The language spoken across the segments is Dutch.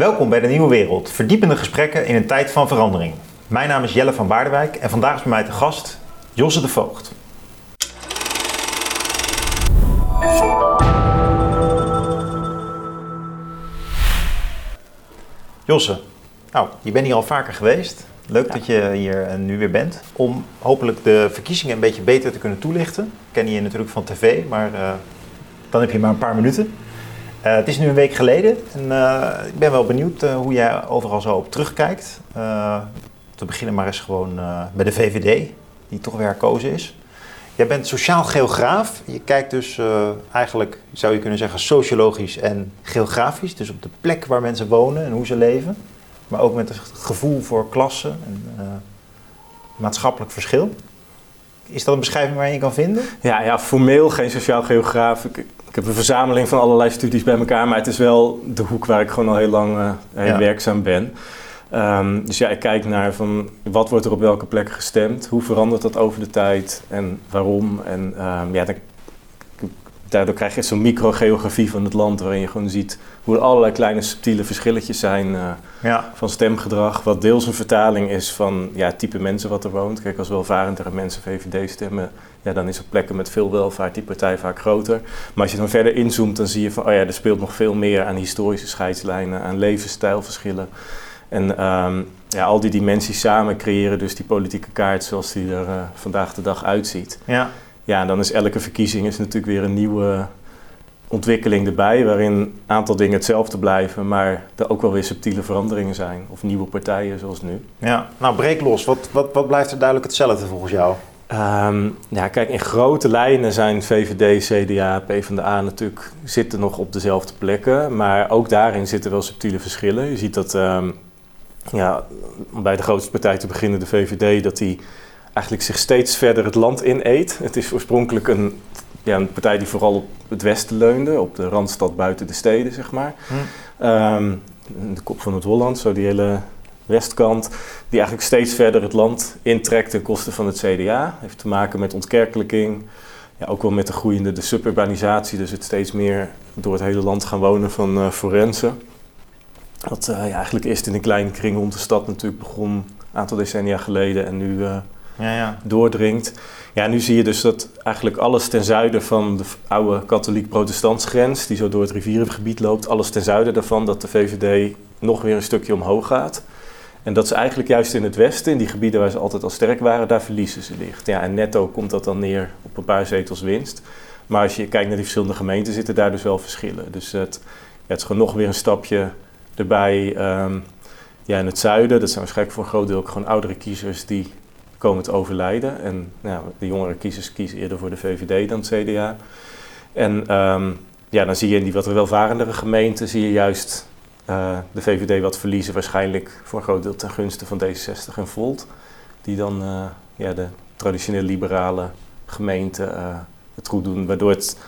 Welkom bij de Nieuwe Wereld, verdiepende gesprekken in een tijd van verandering. Mijn naam is Jelle van Baardewijk en vandaag is bij mij te gast Josse de Voogd. Josse, nou, je bent hier al vaker geweest. Leuk dat je hier eh, nu weer bent. Om hopelijk de verkiezingen een beetje beter te kunnen toelichten. Ik ken je natuurlijk van tv, maar uh, dan heb je maar een paar minuten. Uh, het is nu een week geleden en uh, ik ben wel benieuwd uh, hoe jij overal zo op terugkijkt. te beginnen maar eens gewoon bij de VVD, die toch weer herkozen is. Jij bent sociaal geograaf. Je kijkt dus eigenlijk, zou je kunnen zeggen, sociologisch en geografisch. Dus op de plek waar mensen wonen en hoe ze leven. Maar ook met het gevoel voor klasse en maatschappelijk verschil. Is dat een beschrijving waar je kan vinden? Ja, ja formeel geen sociaal geograaf. Ik, ik heb een verzameling van allerlei studies bij elkaar, maar het is wel de hoek waar ik gewoon al heel lang uh, ja. werkzaam ben. Um, dus ja, ik kijk naar van wat wordt er op welke plek gestemd, hoe verandert dat over de tijd en waarom. En um, ja, dan, daardoor krijg je zo'n microgeografie van het land waarin je gewoon ziet hoe er allerlei kleine subtiele verschilletjes zijn uh, ja. van stemgedrag. Wat deels een vertaling is van ja, het type mensen wat er woont. Kijk, als welvarendere mensen VVD stemmen, ja, dan is op plekken met veel welvaart die partij vaak groter. Maar als je dan verder inzoomt, dan zie je van, oh ja, er speelt nog veel meer aan historische scheidslijnen, aan levensstijlverschillen. En um, ja, al die dimensies samen creëren dus die politieke kaart zoals die er uh, vandaag de dag uitziet. Ja. Ja, en dan is elke verkiezing is natuurlijk weer een nieuwe ontwikkeling erbij, waarin een aantal dingen hetzelfde blijven, maar er ook wel weer subtiele veranderingen zijn. Of nieuwe partijen zoals nu. Ja, nou breek los. Wat, wat, wat blijft er duidelijk hetzelfde volgens jou? Um, ja, kijk, in grote lijnen zijn VVD, CDA, PvdA natuurlijk zitten nog op dezelfde plekken. Maar ook daarin zitten wel subtiele verschillen. Je ziet dat, um, ja, om bij de grootste partij te beginnen, de VVD, dat die eigenlijk zich steeds verder het land ineet. Het is oorspronkelijk een, ja, een partij die vooral op het westen leunde, op de randstad buiten de steden, zeg maar. Hm. Um, de kop van het Holland, zo die hele westkant, die eigenlijk steeds verder het land intrekt ten koste van het CDA. Heeft te maken met ontkerkelijking, ja, ook wel met de groeiende de suburbanisatie, dus het steeds meer door het hele land gaan wonen van uh, forensen. Wat uh, ja, eigenlijk eerst in een kleine kring rond de stad natuurlijk begon, een aantal decennia geleden en nu uh, ja, ja. doordringt. Ja, nu zie je dus dat eigenlijk alles ten zuiden van de oude katholiek-protestantsgrens, die zo door het rivierengebied loopt, alles ten zuiden daarvan, dat de VVD nog weer een stukje omhoog gaat. En dat ze eigenlijk juist in het westen, in die gebieden waar ze altijd al sterk waren, daar verliezen ze licht. Ja, en netto komt dat dan neer op een paar zetels winst. Maar als je kijkt naar die verschillende gemeenten, zitten daar dus wel verschillen. Dus het, het is gewoon nog weer een stapje erbij. Um, ja, in het zuiden, dat zijn waarschijnlijk voor een groot deel gewoon oudere kiezers die komen te overlijden. En nou, de jongere kiezers kiezen eerder voor de VVD dan het CDA. En um, ja, dan zie je in die wat welvarendere gemeenten, zie je juist uh, de VVD wat verliezen, waarschijnlijk voor een groot deel ten gunste van D66 en Volt. Die dan uh, ja, de traditioneel liberale gemeenten uh, het goed doen, waardoor het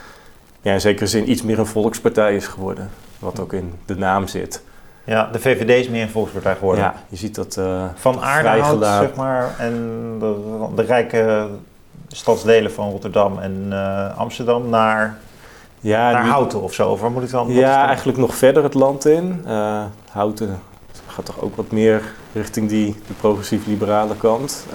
ja, in zekere zin iets meer een volkspartij is geworden. Wat ook in de naam zit. Ja, de VVD is meer een volkspartij geworden. Ja, je ziet dat uh, Van Aardehout, zeg maar, en de, de, rijke stadsdelen van Rotterdam en uh, Amsterdam naar, ja, naar Houten of zo. Of waar moet ik dan? Ja, eigenlijk nog verder het land in. Uh, Houten gaat toch ook wat meer richting die de progressief-liberale kant.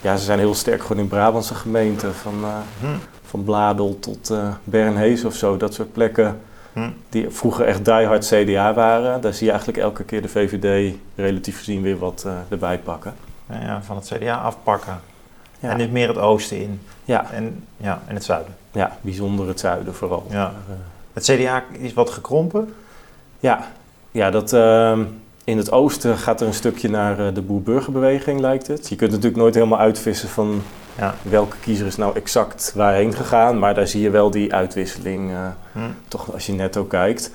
ja, ze zijn heel sterk gewoon in Brabantse gemeenten, van, hm. van Bladel tot Bernhees of zo. Dat soort plekken Hm. Die vroeger echt diehard CDA waren. Daar zie je eigenlijk elke keer de VVD relatief gezien weer wat uh, erbij pakken. Ja, van het CDA afpakken. Ja. En dit meer het oosten in. Ja. En, ja, en het zuiden. Ja, bijzonder het zuiden vooral. Ja. Uh, het CDA is wat gekrompen. Ja, ja dat, uh, in het oosten gaat er een stukje naar uh, de boer-burgerbeweging, lijkt het. Je kunt natuurlijk nooit helemaal uitvissen van ja. welke kiezer is nou exact waarheen gegaan. Maar daar zie je wel die uitwisseling, uh, hmm. toch als je netto kijkt.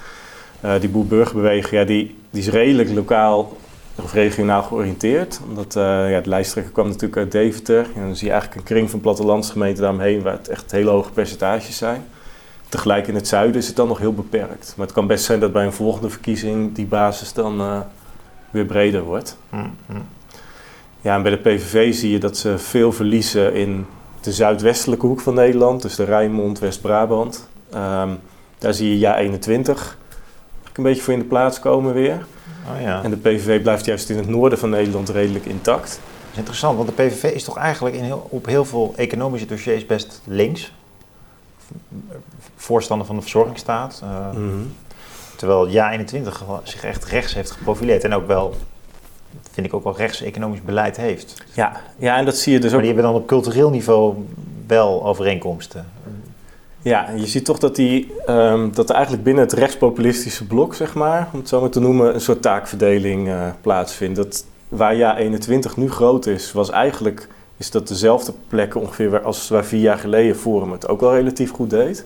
Uh, die boer-burgerbeweging, ja, die, die is redelijk lokaal of regionaal georiënteerd. Omdat uh, ja, de lijsttrekker kwam natuurlijk uit Deventer. En dan zie je eigenlijk een kring van plattelandsgemeenten daaromheen... waar het echt hele hoge percentages zijn. Tegelijk in het zuiden is het dan nog heel beperkt. Maar het kan best zijn dat bij een volgende verkiezing die basis dan weer breder wordt. Hmm. Ja, en bij de PVV zie je dat ze veel verliezen in de zuidwestelijke hoek van Nederland, dus de Rijnmond, West-Brabant. Um, daar zie je jaar 21 een beetje voor in de plaats komen weer. Oh ja. En de PVV blijft juist in het noorden van Nederland redelijk intact. Dat is interessant, want de PVV is toch eigenlijk in heel, op heel veel economische dossiers best links. Voorstander van de verzorgingsstaat. Uh, Mhm. Terwijl Ja21 zich echt rechts heeft geprofileerd. En ook wel, vind ik ook wel rechts economisch beleid heeft. Ja, ja, en dat zie je dus Maar ook. die hebben dan op cultureel niveau wel overeenkomsten. Ja, je ziet toch dat, die, ehm, dat er eigenlijk binnen het rechtspopulistische blok, zeg maar, om het zo maar te noemen, een soort taakverdeling eh, plaatsvindt. Dat waar Ja21 nu groot is, was eigenlijk is dat dezelfde plekken ongeveer waar- als waar vier jaar geleden Forum het ook wel relatief goed deed.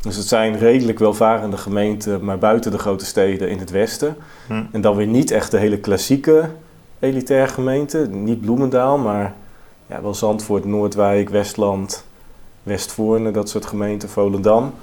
Dus het zijn redelijk welvarende gemeenten, maar buiten de grote steden in het westen. Hm. En dan weer niet echt de hele klassieke elitaire gemeenten. Niet Bloemendaal, maar ja, wel Zandvoort, Noordwijk, Westland, Westvoorne, dat soort gemeenten, Volendam.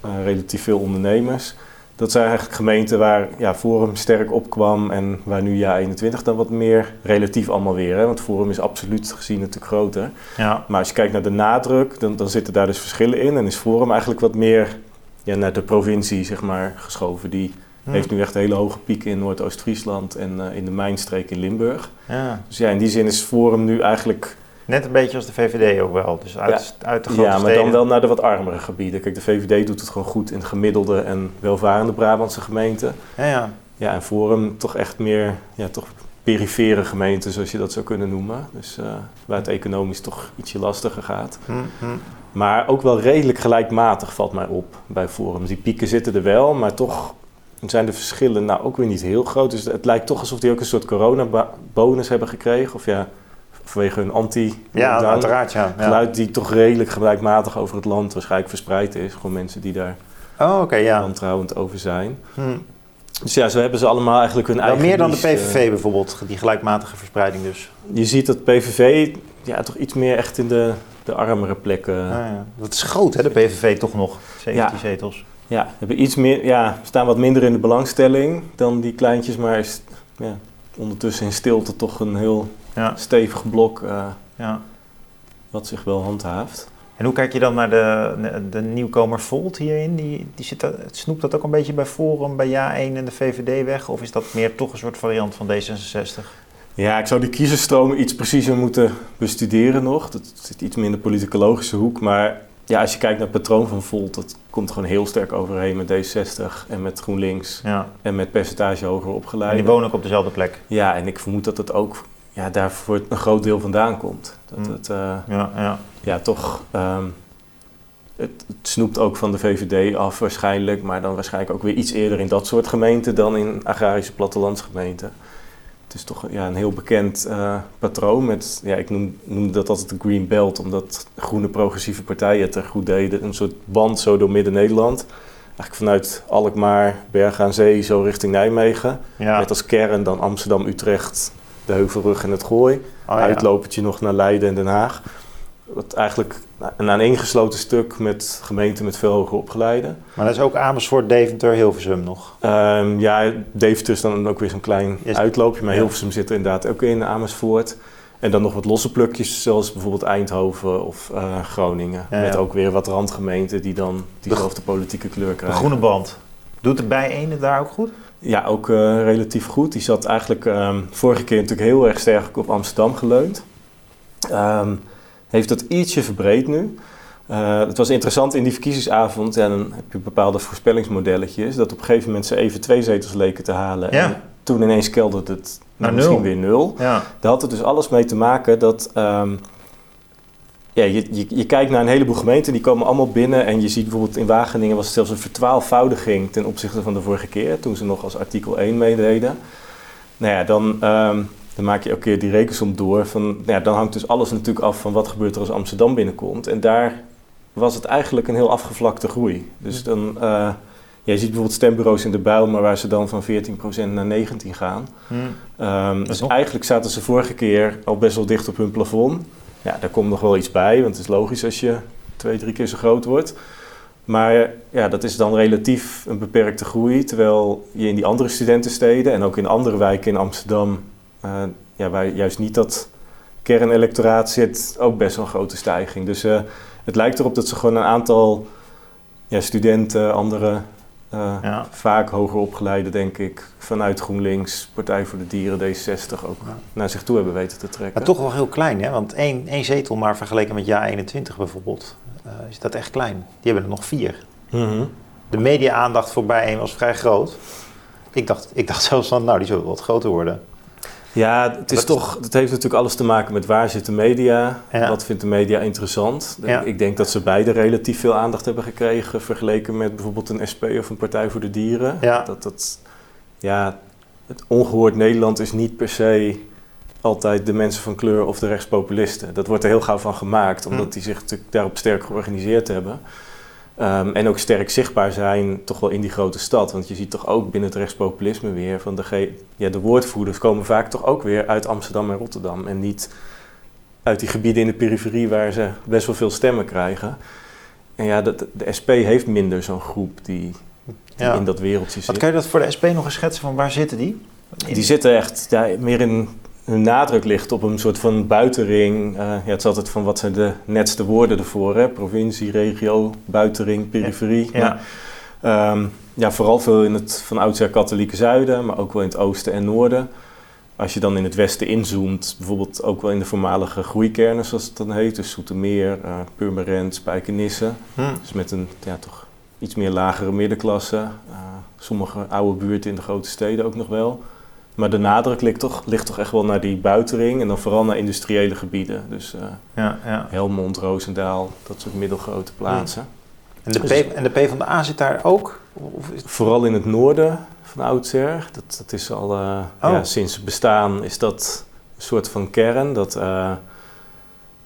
Eh, relatief veel ondernemers. Dat zijn eigenlijk gemeenten waar ja, Forum sterk opkwam en waar nu ja 21 dan wat meer relatief allemaal weer. Hè? Want Forum is absoluut gezien natuurlijk groter. Ja. Maar als je kijkt naar de nadruk, dan, dan zitten daar dus verschillen in. En is Forum eigenlijk wat meer ja, naar de provincie zeg maar, geschoven. Die Heeft nu echt hele hoge pieken in Noordoost-Friesland en eh, in de Mijnstreek in Limburg. ja. Dus ja, in die zin is Forum nu eigenlijk... Net een beetje als de VVD ook wel. Dus uit, uit de grote Ja, maar steden. dan wel naar de wat armere gebieden. Kijk, de VVD doet het gewoon goed in gemiddelde en welvarende Brabantse gemeenten. Ja, ja. Ja, en Forum toch echt meer, ja, toch perifere gemeenten, zoals je dat zou kunnen noemen. Dus eh, waar het economisch toch ietsje lastiger gaat. Hm, hm. Maar ook wel redelijk gelijkmatig valt mij op bij Forum. Die pieken zitten er wel, maar toch zijn de verschillen nou ook weer niet heel groot. Dus het lijkt toch alsof die ook een soort coronabonus hebben gekregen. Of ja, vanwege hun anti Ja, uiteraard, ja. ja. geluid die toch redelijk gelijkmatig over het land waarschijnlijk verspreid is. Gewoon mensen die daar Oh, ja. wantrouwend over zijn. Hm. Dus ja, zo hebben ze allemaal eigenlijk hun Wel eigen meer dan de niche, eh, PVV bijvoorbeeld, die gelijkmatige verspreiding dus. Je ziet dat PVV ja, toch iets meer echt in de, de armere plekken... Ah, ja. Dat is groot hè, de PVV toch nog, 17 Ja. zetels. Ja, hebben iets meer, ja, staan wat minder in de belangstelling dan die kleintjes, maar is ja, ondertussen in stilte toch een heel Ja, stevig blok eh, ja. wat zich wel handhaaft. En hoe kijk je dan naar de, de nieuwkomer Volt hierin? Die, die zit, snoept dat ook een beetje bij Forum, bij Ja1 en de VVD weg? Of is dat meer toch een soort variant van D66? Ja, ik zou die kiezerstromen iets preciezer moeten bestuderen nog. Dat zit iets meer in de politicologische hoek, maar ja, als je kijkt naar het patroon van Volt, dat komt gewoon heel sterk overheen met D60 en met GroenLinks Ja. en met percentage hoger En opgeleid. die wonen ook op dezelfde plek. Ja, en ik vermoed dat het ook ja, daar voor een groot deel vandaan komt. Dat Hmm. het, eh, Ja, ja. ja, toch. ehm, het, het snoept ook van de VVD af waarschijnlijk, maar dan waarschijnlijk ook weer iets eerder in dat soort gemeenten dan in agrarische plattelandsgemeenten. Het is toch ja, een heel bekend eh, patroon met, ja, ik noem, noem dat altijd de Green Belt, omdat groene progressieve partijen het er goed deden. Een soort band zo door Midden-Nederland. Eigenlijk vanuit Alkmaar, Bergen aan Zee, zo richting Nijmegen. ja. Met als kern dan Amsterdam, Utrecht, de Heuvelrug en het Gooi. Oh, ja. Uitlopertje nog naar Leiden en Den Haag. Wat eigenlijk een aaneengesloten stuk met gemeenten met veel hoger opgeleiden. Maar dat is ook Amersfoort, Deventer, Hilversum nog. Ehm, ja, Deventer is dan ook weer zo'n klein uitloopje. Maar ja. Hilversum zit er inderdaad ook in, Amersfoort. En dan nog wat losse plukjes, zoals bijvoorbeeld Eindhoven of eh, Groningen. Ja, ja. Met ook weer wat randgemeenten die dan diezelfde politieke kleur De krijgen. groene band. Doet de bijeen daar ook goed? Ja, ook eh, relatief goed. Die zat eigenlijk ehm, vorige keer natuurlijk heel erg sterk op Amsterdam geleund. Ehm, heeft dat ietsje verbreed nu. Eh, het was interessant in die verkiezingsavond. Ja, dan heb je bepaalde voorspellingsmodelletjes. Dat op een gegeven moment ze even twee zetels leken te halen. Ja. En toen ineens kelderde het Naar misschien nul. weer nul. Ja. Daar had het dus alles mee te maken dat. ehm, ja, je, je, je kijkt naar een heleboel gemeenten, die komen allemaal binnen. En je ziet bijvoorbeeld in Wageningen was het zelfs een vertwaalvoudiging ten opzichte van de vorige keer. Toen ze nog als artikel 1 meededen. Nou ja, dan, ehm, dan maak je elke keer die rekensom door. Van, nou ja, dan hangt dus alles natuurlijk af van wat gebeurt er als Amsterdam binnenkomt. En daar was het eigenlijk een heel afgevlakte groei. Dus dan, ja, je ziet bijvoorbeeld stembureaus in de buil, maar waar ze dan van 14% naar 19 gaan. Hm. Ehm, dus nog- eigenlijk zaten ze vorige keer al best wel dicht op hun plafond. Ja, daar komt nog wel iets bij, want het is logisch als je twee, drie keer zo groot wordt. Maar ja, dat is dan relatief een beperkte groei. Terwijl je in die andere studentensteden en ook in andere wijken in Amsterdam, eh, ja, waar juist niet dat kernelectoraat zit, ook best wel een grote stijging. Dus eh, het lijkt erop dat ze gewoon een aantal ja, studenten, andere Uh, Ja. Vaak hoger opgeleide, denk ik, vanuit GroenLinks, Partij voor de Dieren, D66 ook Ja. naar zich toe hebben weten te trekken. Maar toch wel heel klein, hè? Want één, één zetel maar vergeleken met jaar 21 bijvoorbeeld, eh, is dat echt klein. Die hebben er nog vier. Mhm. De media-aandacht voor bijeen was vrij groot. Ik dacht, ik dacht zelfs van, nou, die zullen wel wat groter worden. Ja, het, is Dat- toch, het heeft natuurlijk alles te maken met waar zit de media, Ja. wat vindt de media interessant. Ja. Ik denk dat ze beide relatief veel aandacht hebben gekregen vergeleken met bijvoorbeeld een SP of een Partij voor de Dieren. Ja. Dat, dat, ja, het ongehoord Nederland is niet per se altijd de mensen van kleur of de rechtspopulisten. Dat wordt er heel gauw van gemaakt, omdat Hm. die zich natuurlijk daarop sterk georganiseerd hebben. Ehm, en ook sterk zichtbaar zijn, toch wel in die grote stad. Want je ziet toch ook binnen het rechtspopulisme weer van de, ja, de woordvoerders komen vaak toch ook weer uit Amsterdam en Rotterdam. En niet uit die gebieden in de periferie waar ze best wel veel stemmen krijgen. En ja, dat, de SP heeft minder zo'n groep die, die Ja. in dat wereldje Wat zit. kan je dat voor de SP nog eens schetsen van waar zitten die? Die zitten echt ja, meer in hun nadruk ligt op een soort van buitenring. Eh, ja, het is altijd van wat zijn de netste woorden ervoor. Hè? Provincie, regio, buitenring, periferie. Ja. Maar, ehm, ja, vooral veel in het van oudsher katholieke zuiden, maar ook wel in het oosten en noorden. Als je dan in het westen inzoomt, bijvoorbeeld ook wel in de voormalige groeikernen, zoals het dan heet. Dus Zoetermeer, eh Purmerend, Spijkenisse. Hm. Dus met een ja, toch iets meer lagere middenklasse. Eh, sommige oude buurten in de grote steden ook nog wel. Maar de nadruk ligt toch, ligt toch echt wel naar die buitenring en dan vooral naar industriële gebieden. Dus eh, Ja, ja. Helmond, Roosendaal, dat soort middelgrote plaatsen. En de, P, en de PvdA zit daar ook? Of is, Vooral in het noorden van oudsher. Dat, dat is al Oh. ja, sinds het bestaan is dat een soort van kern. Dat eh,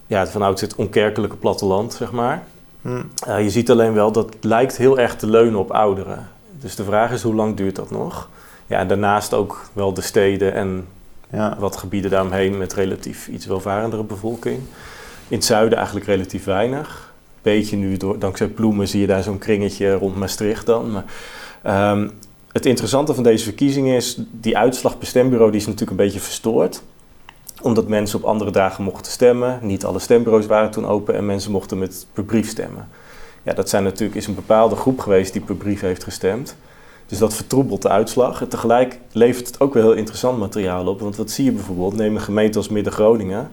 ja, van oudsher het onkerkelijke platteland, zeg maar. hm. Eh, je ziet alleen wel dat het lijkt heel erg te leunen op ouderen. Dus de vraag is hoe lang duurt dat nog? Ja, daarnaast ook wel de steden en ja. wat gebieden daaromheen met relatief iets welvarendere bevolking. In het zuiden eigenlijk relatief weinig. Beetje nu, door, dankzij Ploemen, zie je daar zo'n kringetje rond Maastricht dan. Maar, ehm, het interessante van deze verkiezingen is, die uitslag per stembureau die is natuurlijk een beetje verstoord. Omdat mensen op andere dagen mochten stemmen. Niet alle stembureaus waren toen open en mensen mochten met per brief stemmen. Ja, dat zijn natuurlijk, is een bepaalde groep geweest die per brief heeft gestemd. Dus dat vertroebelt de uitslag. En tegelijk levert het ook wel heel interessant materiaal op. Want wat zie je bijvoorbeeld? Neem een gemeente als Midden-Groningen.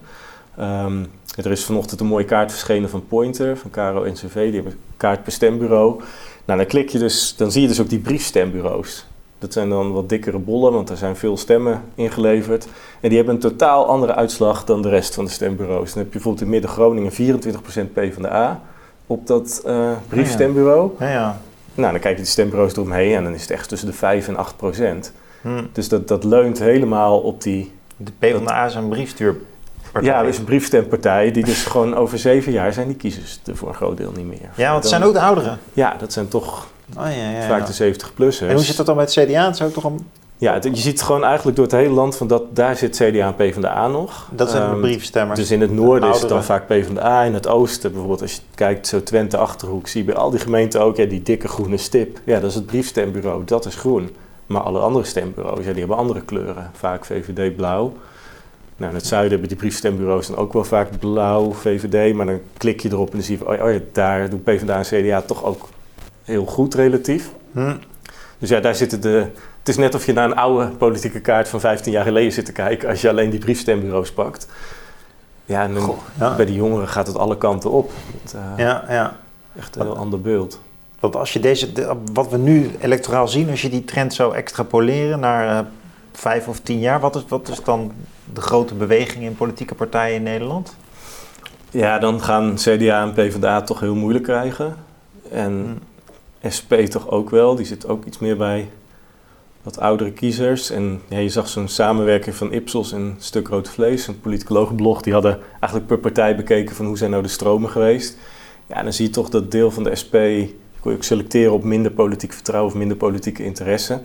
Ehm, er is vanochtend een mooie kaart verschenen van Pointer, van Caro NCV. Die hebben een kaart per stembureau. Nou, dan klik je dus, dan zie je dus ook die briefstembureaus. Dat zijn dan wat dikkere bollen, want er zijn veel stemmen ingeleverd. En die hebben een totaal andere uitslag dan de rest van de stembureaus. Dan heb je bijvoorbeeld in Midden-Groningen 24% PvdA op dat eh briefstembureau. Ja, ja. Nou, dan kijk je de stembureaus eromheen en dan is het echt tussen de 5 en 8 procent. Hm. Dus dat, dat leunt helemaal op die... De PvdA is een briefstuurpartij. Ja, is een briefstempartij die dus gewoon over zeven jaar zijn die kiezers er voor een groot deel niet meer. Ja, want het zijn ook de ouderen. Ja, dat zijn toch Oh, ja, ja, ja. vaak de 70-plussers. En hoe zit dat dan met het CDA? Het is ook toch een, Ja, het- je ziet gewoon eigenlijk door het hele land van dat daar zit CDA en PvdA nog. dat zijn de Ehm, briefstemmers. Dus in het noorden is het dan vaak PvdA, in het oosten bijvoorbeeld, als je kijkt zo Twente, Achterhoek, zie je bij al die gemeenten ook ja, die dikke groene stip. Ja, dat is het briefstembureau, dat is groen. Maar alle andere stembureaus, ja, die hebben andere kleuren. Vaak VVD blauw. Nou, in het zuiden hebben die briefstembureaus dan ook wel vaak blauw, VVD. Maar dan klik je erop en dan zie je, van, oh, oh ja, daar doen PvdA en CDA toch ook heel goed relatief. Hm. Dus ja, daar zitten de... Het is net of je naar een oude politieke kaart van 15 jaar geleden zit te kijken... als je alleen die briefstembureaus pakt. Ja, en Goh, ja. bij die jongeren gaat het alle kanten op. Het, eh, Ja, ja. Echt een heel ander beeld. Want als je deze, de- wat we nu electoraal zien, als je die trend zou extrapoleren naar eh, vijf of tien jaar, wat is, wat is dan de grote beweging in politieke partijen in Nederland? Ja, dan gaan CDA en PvdA toch heel moeilijk krijgen. En SP toch ook wel. Die zit ook iets meer bij wat oudere kiezers. En ja, je zag zo'n samenwerking van Ipsos en Stuk Rood Vlees, een politicologenblog. Die hadden eigenlijk per partij bekeken van hoe zijn nou de stromen geweest. Ja, en dan zie je toch dat deel van de SP, kun je ook selecteren op minder politiek vertrouwen of minder politieke interesse.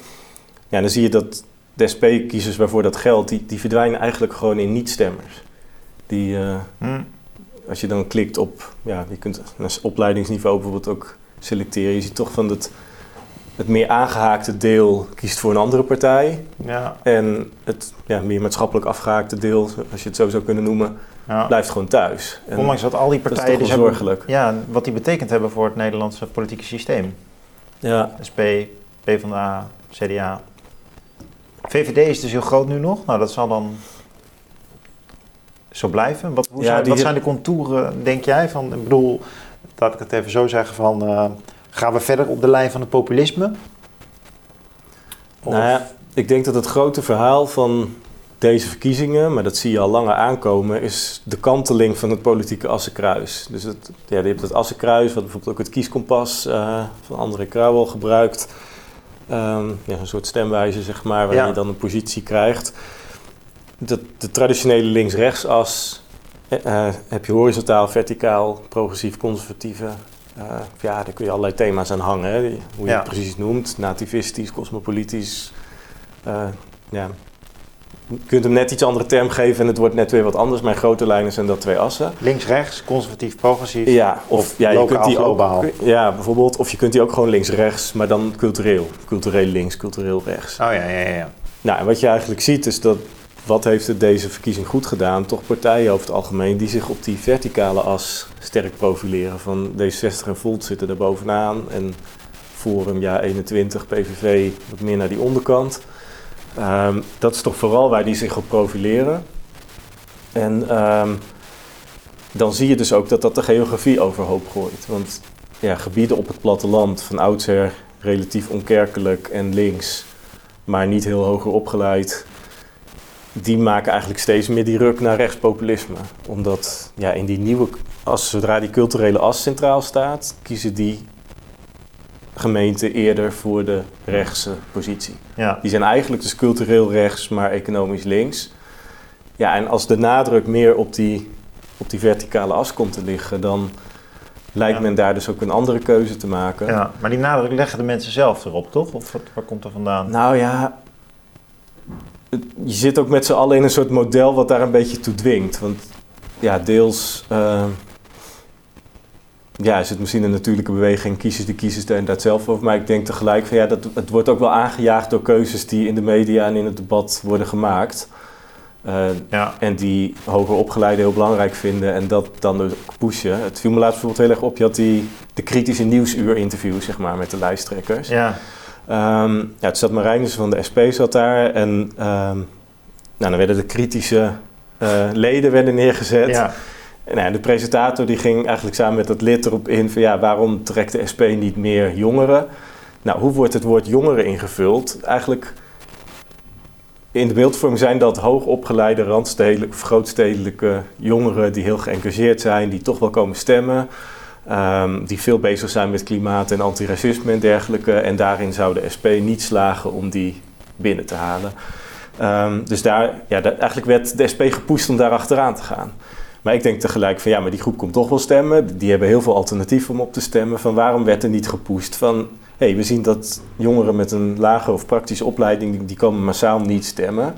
Ja, dan zie je dat de SP-kiezers waarvoor dat geldt, die, die verdwijnen eigenlijk gewoon in niet-stemmers. Die, eh, Hm. als je dan klikt op, ja, je kunt naar opleidingsniveau bijvoorbeeld ook selecteren. Je ziet toch van het, het meer aangehaakte deel kiest voor een andere partij. Ja, En het ja, meer maatschappelijk afgehaakte deel, als je het zo zou kunnen noemen, ja. blijft gewoon thuis. En Ondanks dat al die dat is partijen toch wel dus hebben, zorgelijk. ja, wat die betekend hebben voor het Nederlandse politieke systeem. Ja, SP, PvdA, CDA. VVD is dus heel groot nu nog. Nou, dat zal dan zo blijven. Wat, hoe Ja, zijn, die- wat zijn de contouren, denk jij? Van, ik bedoel, laat ik het even zo zeggen, van, eh, gaan we verder op de lijn van het populisme? Of- Nou ja, ik denk dat het grote verhaal van deze verkiezingen, maar dat zie je al langer aankomen, is de kanteling van het politieke assenkruis. Dus het, ja, je hebt het assenkruis, wat bijvoorbeeld ook het kieskompas eh, van André Krauwel gebruikt. Ehm, ja, een soort stemwijze, zeg maar, waarin Ja. je dan een positie krijgt. De, de traditionele links-rechtsas eh, eh, heb je horizontaal, verticaal, progressief, conservatieve. Eh, ja, daar kun je allerlei thema's aan hangen, hè, hoe je Ja. het precies noemt. Nativistisch, cosmopolitisch. Eh, ja. Je kunt hem net iets andere term geven en het wordt net weer wat anders. Mijn grote lijnen zijn dat twee assen. Links, rechts, conservatief, progressief. Ja, of, Of ja, je kunt die ook, ja, bijvoorbeeld, of je kunt die ook gewoon links-rechts, maar dan cultureel. Cultureel links, cultureel rechts. Oh ja, ja, ja. ja. Nou, en wat je eigenlijk ziet is dat, wat heeft het deze verkiezing goed gedaan? Toch partijen over het algemeen die zich op die verticale as sterk profileren. Van D66 en Volt zitten er bovenaan en Forum, ja 21, PVV wat meer naar die onderkant. Ehm, dat is toch vooral waar die zich op profileren. En ehm, dan zie je dus ook dat dat de geografie overhoop gooit. Want ja, gebieden op het platteland van oudsher relatief onkerkelijk en links maar niet heel hoger opgeleid, die maken eigenlijk steeds meer die ruk naar rechtspopulisme. Omdat ja, in die nieuwe, as, zodra die culturele as centraal staat, kiezen die gemeenten eerder voor de rechtse positie. ja. Die zijn eigenlijk dus cultureel rechts, maar economisch links. Ja, en als de nadruk meer op die, op die verticale as komt te liggen, dan lijkt Ja. men daar dus ook een andere keuze te maken. Ja, maar die nadruk leggen de mensen zelf erop, toch? Of waar komt er vandaan? Nou ja, je zit ook met z'n allen in een soort model wat daar een beetje toe dwingt. Want ja, deels eh, ja, is het misschien een natuurlijke beweging, kiezers die kiezers daar inderdaad zelf over. Maar ik denk tegelijk van ja, dat, het wordt ook wel aangejaagd door keuzes die in de media en in het debat worden gemaakt. Eh, Ja, en die hoger opgeleiden heel belangrijk vinden en dat dan dus pushen. Het viel me laatst bijvoorbeeld heel erg op, je had die, de kritische nieuwsuur interviews zeg maar, met de lijsttrekkers. ja, Ehm, ja, het zat Marijnissen van de SP zat daar en ehm, nou, dan werden de kritische eh, leden werden neergezet. ja. En nou, de presentator die ging eigenlijk samen met dat lid erop in van ja, waarom trekt de SP niet meer jongeren? Nou, hoe wordt het woord jongeren ingevuld? Eigenlijk in de beeldvorming zijn dat hoogopgeleide randstedelijke of grootstedelijke jongeren die heel geëngageerd zijn, die toch wel komen stemmen. Ehm, die veel bezig zijn met klimaat en antiracisme en dergelijke. En daarin zou de SP niet slagen om die binnen te halen. Ehm, dus daar, ja, eigenlijk werd de SP gepusht om daar achteraan te gaan. Maar ik denk tegelijk van ja, maar die groep komt toch wel stemmen. Die hebben heel veel alternatieven om op te stemmen. Van waarom werd er niet gepusht? Van hé, hey, we zien dat jongeren met een lage of praktische opleiding, die, komen massaal niet stemmen.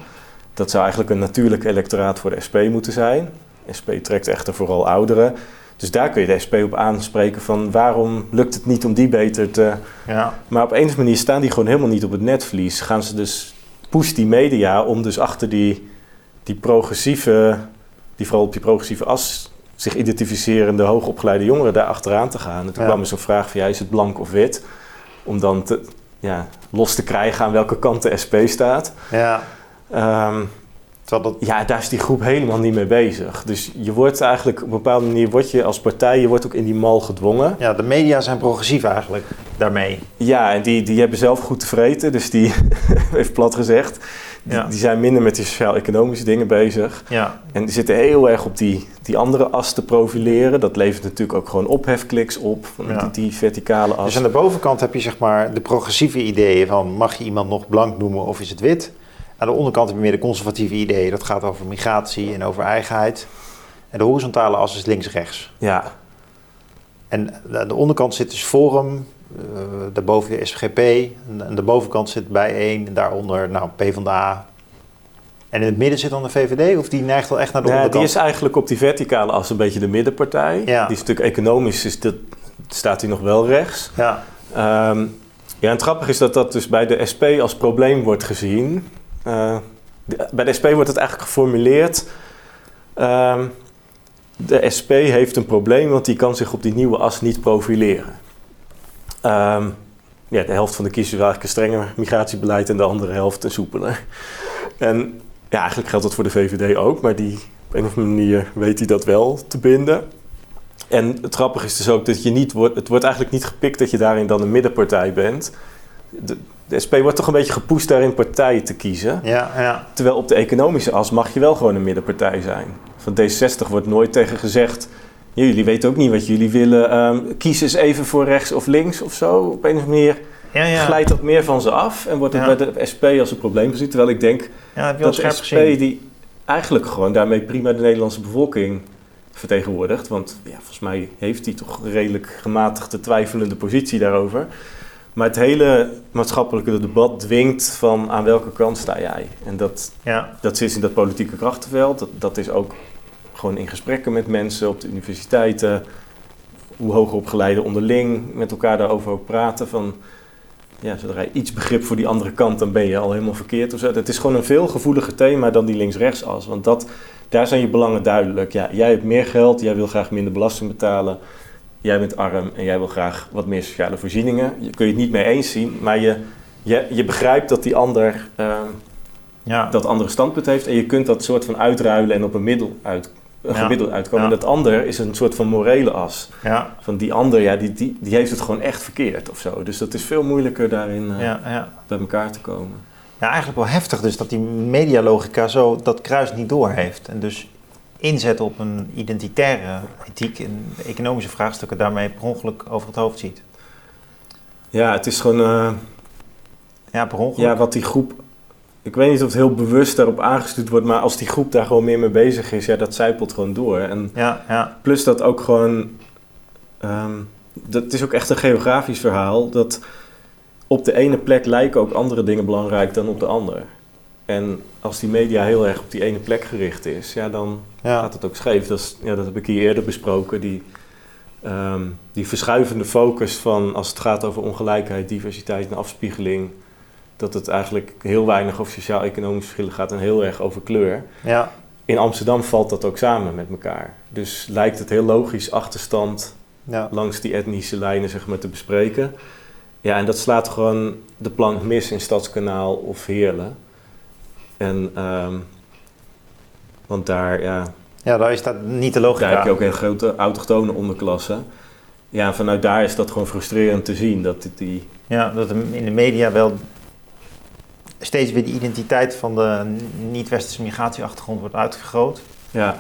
Dat zou eigenlijk een natuurlijk electoraat voor de SP moeten zijn. SP trekt echter vooral ouderen. Dus daar kun je de SP op aanspreken van waarom lukt het niet om die beter te... ja. Maar op een of andere manier staan die gewoon helemaal niet op het netvlies. Gaan ze dus, push die media om dus achter die, die progressieve, die vooral op die progressieve as zich identificerende hoogopgeleide jongeren daar achteraan te gaan. En toen Ja. kwam er zo'n vraag van ja, is het blank of wit? Om dan te, ja, los te krijgen aan welke kant de SP staat. ja. Ehm, dat, ja, daar is die groep helemaal niet mee bezig. Dus je wordt eigenlijk op een bepaalde manier, word je als partij, je wordt ook in die mal gedwongen. ja, de media zijn progressief eigenlijk daarmee. Ja, en die, die hebben zelf goed te vreten, dus die, even plat gezegd, die, Ja. die zijn minder met die sociaal-economische dingen bezig. Ja, En die zitten heel erg op die, die andere as te profileren. Dat levert natuurlijk ook gewoon ophefkliks op, Ja. die, die verticale as. dus aan de bovenkant heb je zeg maar de progressieve ideeën van mag je iemand nog blank noemen of is het wit? Aan de onderkant heb je meer de conservatieve ideeën. Dat gaat over migratie en over eigenheid. En de horizontale as is links-rechts. Ja, En aan de onderkant zit dus Forum, eh, daarboven de SGP. En aan de bovenkant zit bijeen en daaronder nou, PvdA. En in het midden zit dan de VVD of die neigt wel echt naar de ja die onderkant? is eigenlijk op die verticale as een beetje de middenpartij. Ja. Die is natuurlijk economisch, is dat, staat hij nog wel rechts. Ja, Ehm, ja, en het grappige is dat dat dus bij de SP als probleem wordt gezien. Eh, bij de SP wordt het eigenlijk geformuleerd. ehm, de SP heeft een probleem, want die kan zich op die nieuwe as niet profileren. Ehm, ja, de helft van de kiezers wil eigenlijk een strenger migratiebeleid en de andere helft een soepeler. En ja, eigenlijk geldt dat voor de VVD ook, maar die, op een of andere manier weet hij dat wel te binden. En het grappige is dus ook dat je niet wordt, het wordt eigenlijk niet gepikt dat je daarin dan een middenpartij bent. De, de SP wordt toch een beetje gepoest daarin partij te kiezen. Ja, ja. Terwijl op de economische as mag je wel gewoon een middenpartij zijn. Van D60 wordt nooit tegen gezegd. Jullie weten ook niet wat jullie willen. Um, kies eens even voor rechts of links of zo. Op een of andere manier ja, ja. glijdt dat meer van ze af. En wordt het bij de SP als een probleem gezien. Terwijl ik denk dat de SP gezien. die eigenlijk gewoon daarmee prima de Nederlandse bevolking vertegenwoordigt. Want ja, volgens mij heeft hij toch een redelijk gematigde, twijfelende positie daarover. Maar het hele maatschappelijke debat dwingt van aan welke kant sta jij? En dat, Ja, dat zit in dat politieke krachtenveld. Dat, dat is ook gewoon in gesprekken met mensen op de universiteiten. Hoe hoger opgeleiden onderling met elkaar daarover ook praten. Van, ja, zodra je iets begrip voor die andere kant, dan ben je al helemaal verkeerd. Of zo. Het is gewoon een veel gevoeliger thema dan die links-rechts as. Want dat, daar zijn je belangen duidelijk. Ja, jij hebt meer geld, jij wil graag minder belasting betalen. Jij bent arm en jij wil graag wat meer sociale voorzieningen. Je kun je het niet mee eens zien, maar je, je, je begrijpt dat die ander ehm, ja. dat andere standpunt heeft. En je kunt dat soort van uitruilen en op een middel uit, een Ja. gemiddeld uitkomen. Ja. En dat ander is een soort van morele as. Van die ander, ja, die, die, die heeft het gewoon echt verkeerd of zo. Dus dat is veel moeilijker daarin eh, bij elkaar te komen. Ja, eigenlijk wel heftig dus dat die medialogica zo dat kruis niet doorheeft. En dus inzet op een identitaire ethiek en economische vraagstukken daarmee per ongeluk over het hoofd ziet. Ja, het is gewoon eh, Ja, per ongeluk. ja, wat die groep... Ik weet niet of het heel bewust daarop aangestuurd wordt, maar als die groep daar gewoon meer mee bezig is, ja, dat zijpelt gewoon door. En Ja, ja, Plus dat ook gewoon. ehm, dat is ook echt een geografisch verhaal. Dat op de ene plek lijken ook andere dingen belangrijk dan op de andere. En als die media heel erg op die ene plek gericht is, ja, dan ja. gaat het ook scheef. Dat, is, ja, dat heb ik hier eerder besproken. Die, ehm, die verschuivende focus van als het gaat over ongelijkheid, diversiteit en afspiegeling. Dat het eigenlijk heel weinig over sociaal-economische verschillen gaat en heel erg over kleur. ja. In Amsterdam valt dat ook samen met elkaar. Dus lijkt het heel logisch achterstand ja. langs die etnische lijnen zeg maar, te bespreken. Ja, en dat slaat gewoon de plank mis in Stadskanaal of Heerlen. En, ehm, want daar, ja, Ja, daar is dat niet de logica. daar heb je ook een grote autochtone onderklasse. Ja, vanuit daar is dat gewoon frustrerend te zien. Dat die, Ja, dat in de media wel steeds weer de identiteit van de niet-westerse migratieachtergrond wordt uitvergroot. ja,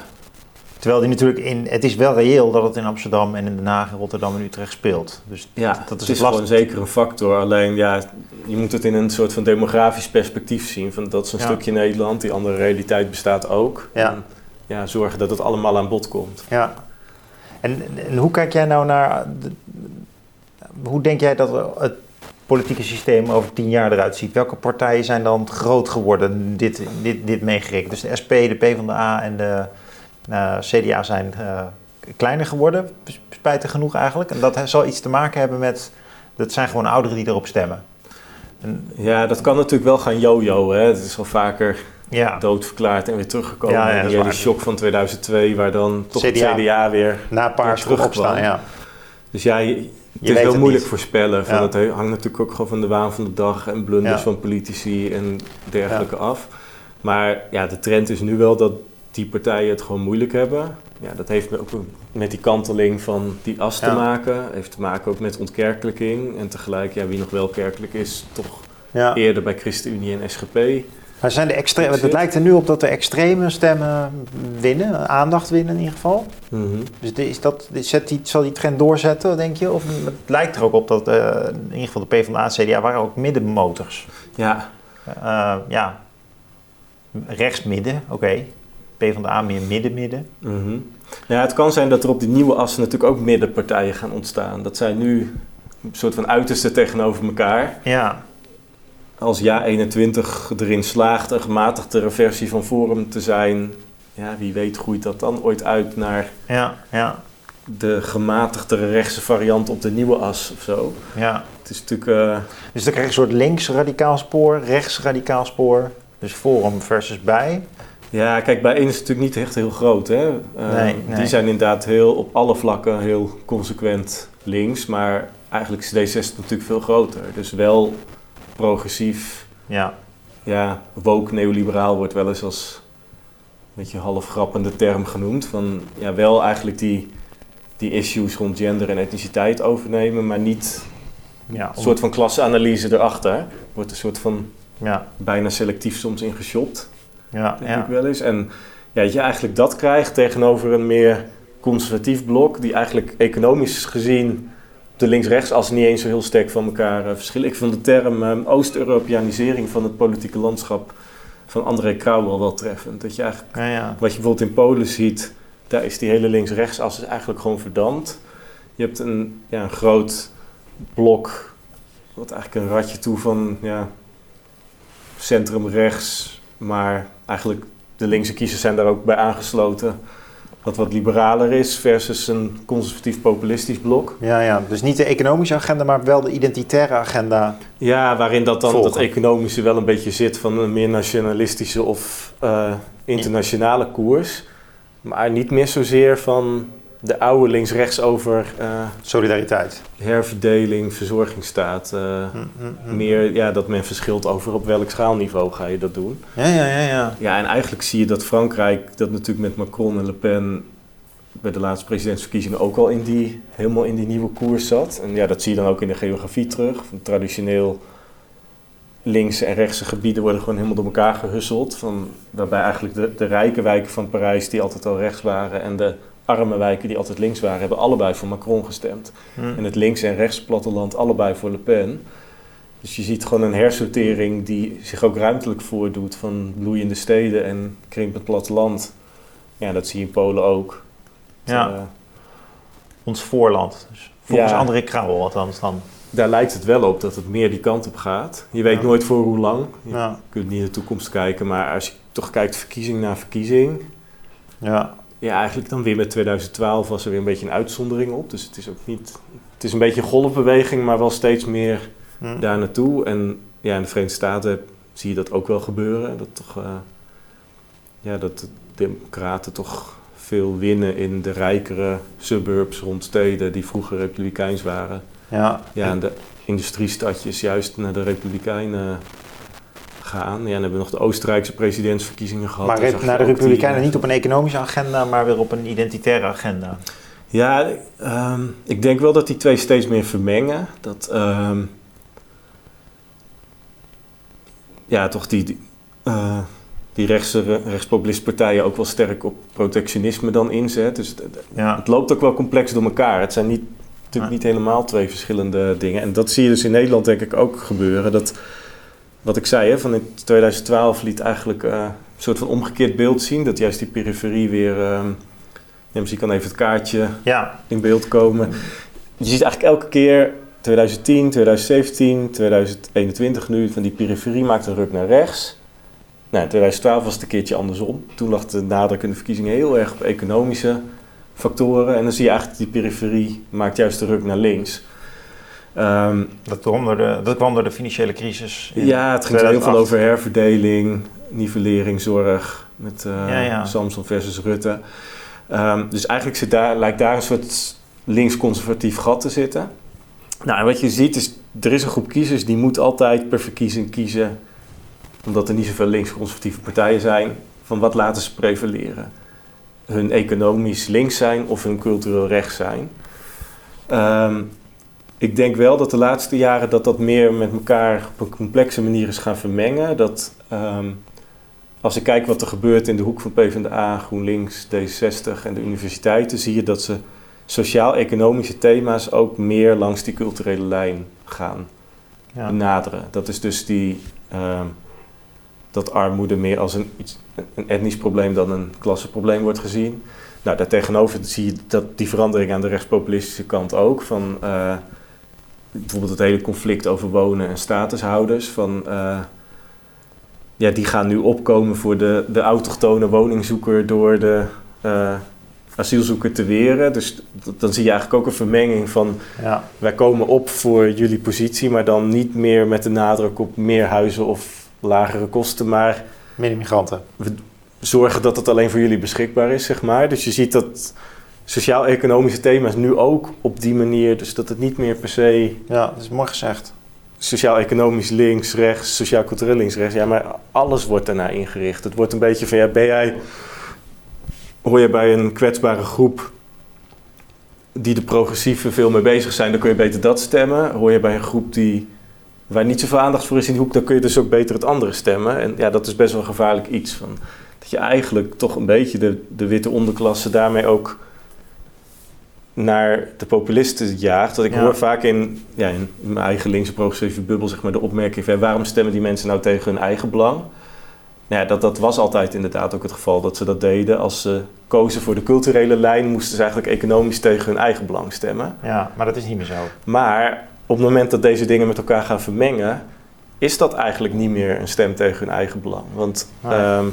Terwijl die natuurlijk in, het is wel reëel dat het in Amsterdam en in Den Haag en Rotterdam en Utrecht speelt. Dus ja, dat dat is is, lastig. gewoon zeker een factor. Alleen ja, je moet het in een soort van demografisch perspectief zien. Van, dat is een Ja. stukje Nederland, die andere realiteit bestaat ook. Ja. En, ja, zorgen dat het allemaal aan bod komt. ja. En, en hoe kijk jij nou naar, de- hoe denk jij dat het politieke systeem over tien jaar eruit ziet? Welke partijen zijn dan groot geworden, dit, dit, dit meegerekend? Dus de SP, de PvdA en de CDA zijn eh, kleiner geworden, spijtig genoeg eigenlijk. En dat zal iets te maken hebben met, dat zijn gewoon ouderen die erop stemmen. En, Ja, dat kan natuurlijk wel gaan jojo. Hè. Het is al vaker ja, doodverklaard en weer teruggekomen. Ja, ja, die hele shock van 2002, waar dan toch CDA. het CDA weer... na paars terugkwam. opstaan, ja. Dus ja, je, het is heel moeilijk niet. voorspellen. Van Ja. Het he- hangt natuurlijk ook gewoon van de waan van de dag en blunders van politici en dergelijke af. Maar ja, de trend is nu wel dat die partijen het gewoon moeilijk hebben. Ja, dat heeft ook met die kanteling van die as te Ja. maken. Heeft te maken ook met ontkerkelijking. En tegelijk, ja, wie nog wel kerkelijk is, toch ja. eerder bij ChristenUnie en SGP. Maar zijn de extreme, het lijkt er nu op dat de extreme stemmen winnen, aandacht winnen in ieder geval. Mhm. Dus is dat, zet die, zal die trend doorzetten, denk je? Of het lijkt er ook op dat eh, in ieder geval de PvdA en CDA waren ook middenmotors. Ja, Eh ja, rechts-midden, oké. PvdA meer midden-midden. Mhm. Ja, het kan zijn dat er op die nieuwe assen natuurlijk ook middenpartijen gaan ontstaan. Dat zijn nu een soort van uiterste tegenover elkaar. Ja, Als Ja21 erin slaagt een gematigdere versie van Forum te zijn, ja, wie weet groeit dat dan ooit uit naar ja, ja, de gematigdere rechtse variant op de nieuwe as of zo. ja. Het is natuurlijk... eh, Dus dan krijg je een soort links-radicaal spoor, rechts-radicaal spoor. Dus Forum versus bij. Ja, kijk, bij één is het natuurlijk niet echt heel groot. Hè? Eh, Nee, nee. Die zijn inderdaad heel, op alle vlakken heel consequent links. Maar eigenlijk is D60 natuurlijk veel groter. Dus wel progressief, Ja, ja, woke neoliberaal wordt wel eens als een beetje half grappende term genoemd. Van ja, wel eigenlijk die, die issues rond gender en etniciteit overnemen, maar niet ja, een soort van klasseanalyse erachter. Wordt een soort van ja, bijna selectief soms ingeshopt, ja, denk ja. ik wel eens. En ja, dat je eigenlijk dat krijgt tegenover een meer conservatief blok, die eigenlijk economisch gezien de links-rechts als niet eens zo heel sterk van elkaar eh, verschillen. Ik vond de term eh, Oost-Europeanisering van het politieke landschap van André Krauw wel wel treffend. Dat je eigenlijk, ja, ja. wat je bijvoorbeeld in Polen ziet, daar is die hele links-rechts-as is eigenlijk gewoon verdampt. Je hebt een, ja, een groot blok, wat eigenlijk een ratje toe van ja, centrum-rechts, maar eigenlijk de linkse kiezers zijn daar ook bij aangesloten. Wat wat liberaler is versus een conservatief-populistisch blok. Ja, ja, dus niet de economische agenda, maar wel de identitaire agenda. Ja, waarin dat dan Volgen. dat economische wel een beetje zit van een meer nationalistische of eh, internationale koers. Maar niet meer zozeer van de oude links-rechts over eh, Solidariteit. herverdeling, verzorgingsstaat. eh, Hm, hm, hm. Meer ja, dat men verschilt over op welk schaalniveau ga je dat doen. Ja, ja, ja, ja. Ja, en eigenlijk zie je dat Frankrijk, dat natuurlijk met Macron en Le Pen bij de laatste presidentsverkiezingen ook al in die, helemaal in die nieuwe koers zat. En ja, dat zie je dan ook in de geografie terug. Van traditioneel linkse en rechtse gebieden worden gewoon helemaal door elkaar gehusseld. Van, waarbij eigenlijk de, de rijke wijken van Parijs, die altijd al rechts waren, en de arme wijken die altijd links waren, hebben allebei voor Macron gestemd. Hm. En het links- en rechts platteland allebei voor Le Pen. Dus je ziet gewoon een hersortering die zich ook ruimtelijk voordoet van bloeiende steden en krimpend platteland. Ja, dat zie je in Polen ook. Ja. Eh, Ons voorland. Dus volgens Ja. André Krauwel althans dan. daar lijkt het wel op dat het meer die kant op gaat. Je weet Ja. nooit voor hoe lang. Je Ja, kunt niet in de toekomst kijken, maar als je toch kijkt verkiezing na verkiezing. ja. Ja, eigenlijk dan weer met 2012 was er weer een beetje een uitzondering op. Dus het is ook niet... Het is een beetje een golfbeweging, maar wel steeds meer Hm. daar naartoe. En ja, in de Verenigde Staten zie je dat ook wel gebeuren. Dat, toch, eh, ja, dat de democraten toch veel winnen in de rijkere suburbs rond steden die vroeger republikeins waren. ja. Ja, en de industriestadjes juist naar de republikeinen gaan. Ja, en dan hebben we nog de Oostenrijkse presidentsverkiezingen gehad. Maar naar de die- Republikeinen niet op een economische agenda, maar weer op een identitaire agenda. Ja, ehm, ik denk wel dat die twee steeds meer vermengen. Dat, ehm, ja, toch die, die, eh, die rechtse, rechtspopulistische partijen ook wel sterk op protectionisme dan inzet. Dus het, Ja, het loopt ook wel complex door elkaar. Het zijn niet, natuurlijk niet helemaal twee verschillende dingen. En dat zie je dus in Nederland denk ik ook gebeuren. Dat, wat ik zei, hè, van in 2012 liet eigenlijk eh, een soort van omgekeerd beeld zien. Dat juist die periferie weer... ehm ja, misschien kan even het kaartje ja. in beeld komen. Je ziet eigenlijk elke keer 2010, 2017, 2021 nu van die periferie maakt een ruk naar rechts. Nou, in 2012 was het een keertje andersom. Toen lag de nadruk in de verkiezingen heel erg op economische factoren. En dan zie je eigenlijk die periferie maakt juist de ruk naar links. Ehm, Dat, kwam door de, dat kwam door de financiële crisis. in ja, het ging heel veel 2008. over herverdeling, nivellering, zorg met Ja, ja. Samson versus Rutte. Ehm, dus eigenlijk zit daar, lijkt daar een soort links-conservatief gat te zitten. Nou, en wat je ziet is, er is een groep kiezers die moet altijd per verkiezing kiezen, omdat er niet zoveel links-conservatieve partijen zijn, van wat laten ze prevaleren. Hun economisch links zijn of hun cultureel rechts zijn. Ehm, ik denk wel dat de laatste jaren dat dat meer met elkaar op een complexe manier is gaan vermengen. Dat ehm, als ik kijk wat er gebeurt in de hoek van PvdA, GroenLinks, D66 en de universiteiten, zie je dat ze sociaal-economische thema's ook meer langs die culturele lijn gaan Ja. benaderen. Dat is dus die, ehm, dat armoede meer als een, iets, een etnisch probleem dan een klassenprobleem wordt gezien. Nou, daartegenover zie je dat die verandering aan de rechtspopulistische kant ook. Van eh, bijvoorbeeld het hele conflict over wonen en statushouders. Van, eh, ja, die gaan nu opkomen voor de, de autochtone woningzoeker door de eh, asielzoeker te weren. Dus dan zie je eigenlijk ook een vermenging van Ja. wij komen op voor jullie positie, maar dan niet meer met de nadruk op meer huizen of lagere kosten, maar Meer immigranten. zorgen dat het alleen voor jullie beschikbaar is, zeg maar. Dus je ziet dat sociaal-economische thema's nu ook op die manier. Dus dat het niet meer per se Ja, dat is mooi gezegd. sociaal-economisch links, rechts, sociaal-cultureel links, rechts. Ja, maar alles wordt daarna ingericht. Het wordt een beetje van, ja, ben jij... Hoor je bij een kwetsbare groep die de progressieven veel mee bezig zijn, dan kun je beter dat stemmen. Hoor je bij een groep die, waar niet zoveel aandacht voor is in die hoek, dan kun je dus ook beter het andere stemmen. En ja, dat is best wel een gevaarlijk iets. Van, dat je eigenlijk toch een beetje de, de witte onderklasse daarmee ook naar de populisten jaagt. Dat ik Ja. hoor vaak in, ja, in mijn eigen linkse progressieve bubbel zeg maar, de opmerking van... waarom stemmen die mensen nou tegen hun eigen belang? Nou ja, dat, dat was altijd inderdaad ook het geval dat ze dat deden. Als ze kozen voor de culturele lijn... moesten ze eigenlijk economisch tegen hun eigen belang stemmen. Ja, maar dat is niet meer zo. Maar op het moment dat deze dingen met elkaar gaan vermengen... is dat eigenlijk niet meer een stem tegen hun eigen belang. Want Nee. ehm,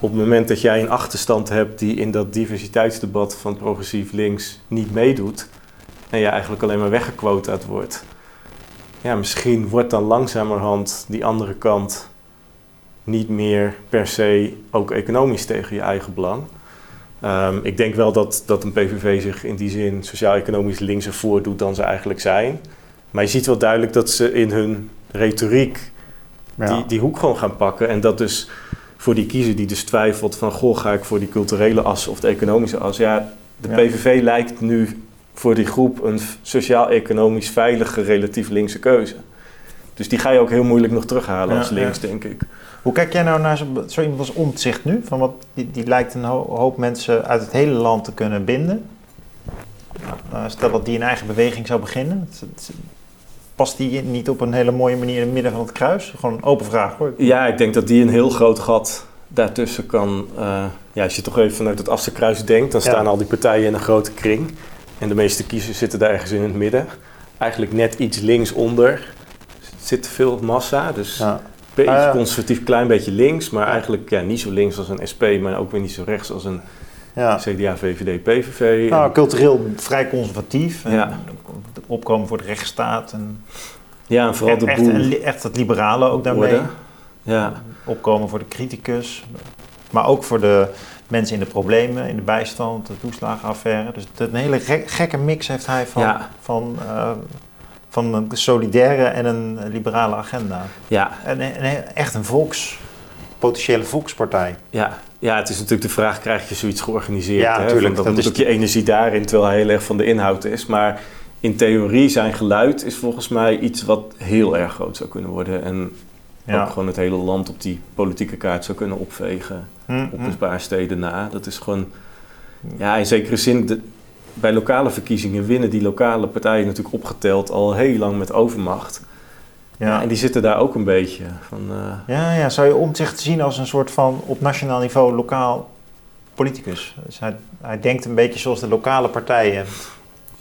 op het moment dat jij een achterstand hebt... die in dat diversiteitsdebat van progressief links niet meedoet... en je eigenlijk alleen maar weggequotaat wordt... ja, misschien wordt dan langzamerhand die andere kant... niet meer per se ook economisch tegen je eigen belang... Ehm, ik denk wel dat, dat een PVV zich in die zin sociaal-economisch linkser voordoet dan ze eigenlijk zijn. Maar je ziet wel duidelijk dat ze in hun retoriek Ja. die, die hoek gewoon gaan pakken. En dat dus voor die kiezer die dus twijfelt van... goh, ga ik voor die culturele as of de economische as? Ja, de Ja. PVV lijkt nu voor die groep een sociaal-economisch veilige, relatief linkse keuze. Dus die ga je ook heel moeilijk nog terughalen Ja, als links, ja. denk ik. Hoe kijk jij nou naar zo, zo iemand als Omtzigt nu? Van wat, die, die lijkt een ho- hoop mensen uit het hele land te kunnen binden. Nou, stel dat die een eigen beweging zou beginnen. Het- het- Past die niet op een hele mooie manier in het midden van het kruis? Gewoon een open vraag hoor. Ja, ik denk dat die een heel groot gat daartussen kan. eh, ja, als je toch even vanuit het Assenkruis denkt, dan Ja. staan al die partijen in een grote kring. En de meeste kiezers zitten daar ergens in het midden. Eigenlijk net iets linksonder zit veel massa. Dus Ja. een beetje Ah, ja. conservatief, klein beetje links. Maar eigenlijk ja, niet zo links als een SP, maar ook weer niet zo rechts als een Ja. CDA, VVD, PVV. Nou, En- cultureel vrij conservatief. En Ja. Opkomen voor de rechtsstaat. En ja, en vooral de echt, boel. echt het liberale ook daarmee. worden. Ja, Opkomen voor de criticus. Maar ook voor de mensen in de problemen, in de bijstand, de toeslagenaffaire. Dus een hele gek- gekke mix heeft hij van, Ja. van, eh, van een solidaire en een liberale agenda. ja, En, en echt een volks, potentiële volkspartij. Ja, ja, het is natuurlijk de vraag, krijg je zoiets georganiseerd? Ja, hè? tuurlijk, Want Dan dat moet ook je energie daarin, terwijl hij heel erg van de inhoud is. Maar in theorie, zijn geluid is volgens mij iets wat heel erg groot zou kunnen worden. En Ja. ook gewoon het hele land op die politieke kaart zou kunnen opvegen. Hm, Op hm. een paar steden na. Dat is gewoon, ja, in zekere zin, de, bij lokale verkiezingen winnen die lokale partijen natuurlijk opgeteld al heel lang met overmacht. Ja. En die zitten daar ook een beetje van... eh, Ja, ja, zou je Omtzigt zien als een soort van op nationaal niveau lokaal politicus? Dus hij, hij denkt een beetje zoals de lokale partijen.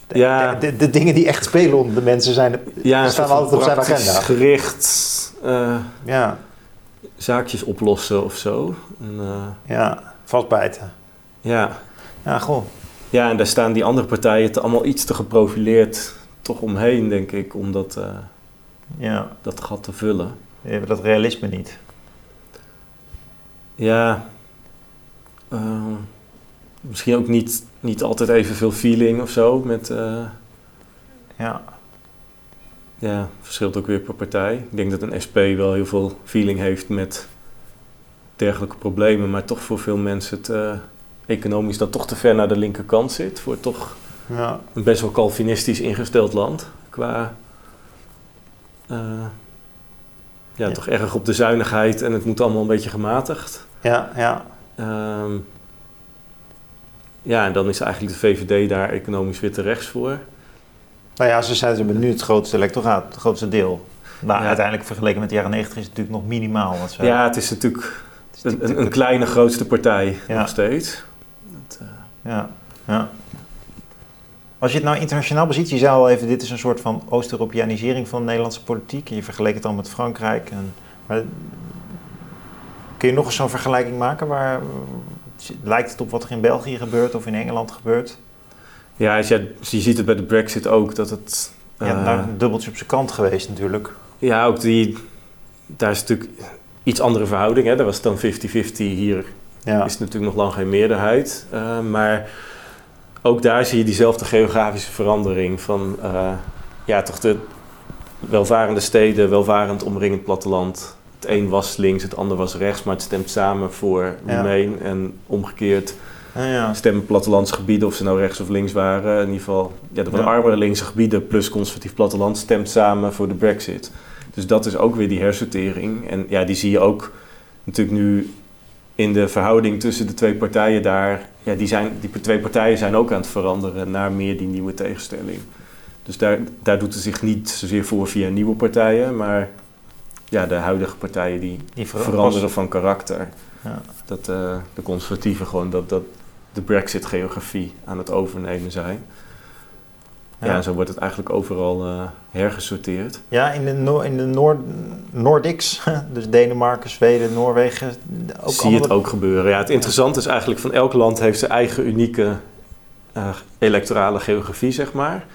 De, Ja. de, de, de dingen die echt spelen onder de mensen zijn. ja, staan altijd op zijn agenda. gericht... eh, Ja, zaakjes oplossen of zo. En, eh, ja, vastbijten. ja. Ja, goh. ja, en daar staan die andere partijen te, allemaal iets te geprofileerd toch omheen, denk ik, om dat, eh, Ja, dat gat te vullen. die hebben dat realisme niet. Ja, eh, misschien ook niet, niet altijd evenveel feeling of zo met... eh, Ja, ja, verschilt ook weer per partij. Ik denk dat een SP wel heel veel feeling heeft met dergelijke problemen, maar toch voor veel mensen het economisch dan toch te ver naar de linkerkant zit. Voor toch ja, een best wel Calvinistisch ingesteld land. Qua. Eh, ja, toch erg op de zuinigheid en het moet allemaal een beetje gematigd. ja, ja. Ehm, ja, en dan is eigenlijk de VVD daar economisch weer te rechts voor. Nou ja, ze zijn ze hebben nu het grootste electoraat, het grootste deel. Maar Ja. uiteindelijk vergeleken met de jaren 90 is het natuurlijk nog minimaal. Wat ze, Ja, het is natuurlijk het is een, natuurlijk een, een kleine grootste partij Ja. nog steeds. Dat, Ja, ja. Als je het nou internationaal beziet, je zei al even, dit is een soort van Oost-Europeanisering van de Nederlandse politiek. En je vergeleek het al met Frankrijk. En, maar, kun je nog eens zo'n vergelijking maken? Waar, lijkt het op wat er in België gebeurt of in Engeland gebeurt? ja, als je, je ziet het bij de Brexit ook dat het. Ja, eh, daar een dubbeltje op zijn kant geweest natuurlijk. Ja, ook die. Daar is natuurlijk iets andere verhouding. Hè. Daar was het dan 50-50. Hier Ja, is natuurlijk nog lang geen meerderheid. Eh, maar ook daar zie je diezelfde geografische verandering van uh, ja, toch de welvarende steden, welvarend omringend platteland. Het een was links, het ander was rechts, maar het stemt samen voor Remain. En omgekeerd ja, ja. stemmen plattelandsgebieden, of ze nou rechts of links waren. In ieder geval, ja, de wat armere linkse gebieden plus conservatief platteland stemt samen voor de brexit. Dus dat is ook weer die hersortering. En ja, die zie je ook natuurlijk nu in de verhouding tussen de twee partijen daar. Ja, die, zijn, die twee partijen zijn ook aan het veranderen naar meer die nieuwe tegenstelling. Dus daar, daar doet het zich niet zozeer voor via nieuwe partijen, maar ja, de huidige partijen die, die veranderen van karakter. Ja. Dat uh, de conservatieven gewoon dat, dat de Brexit-geografie aan het overnemen zijn. Ja. zo wordt het eigenlijk overal uh, hergesorteerd. Ja, in de, no in de Noord Nordics, dus Denemarken, Zweden, Noorwegen. Ook Zie je het ook gebeuren. Ja, het interessante is eigenlijk van elk land heeft zijn eigen unieke uh, electorale geografie, zeg maar.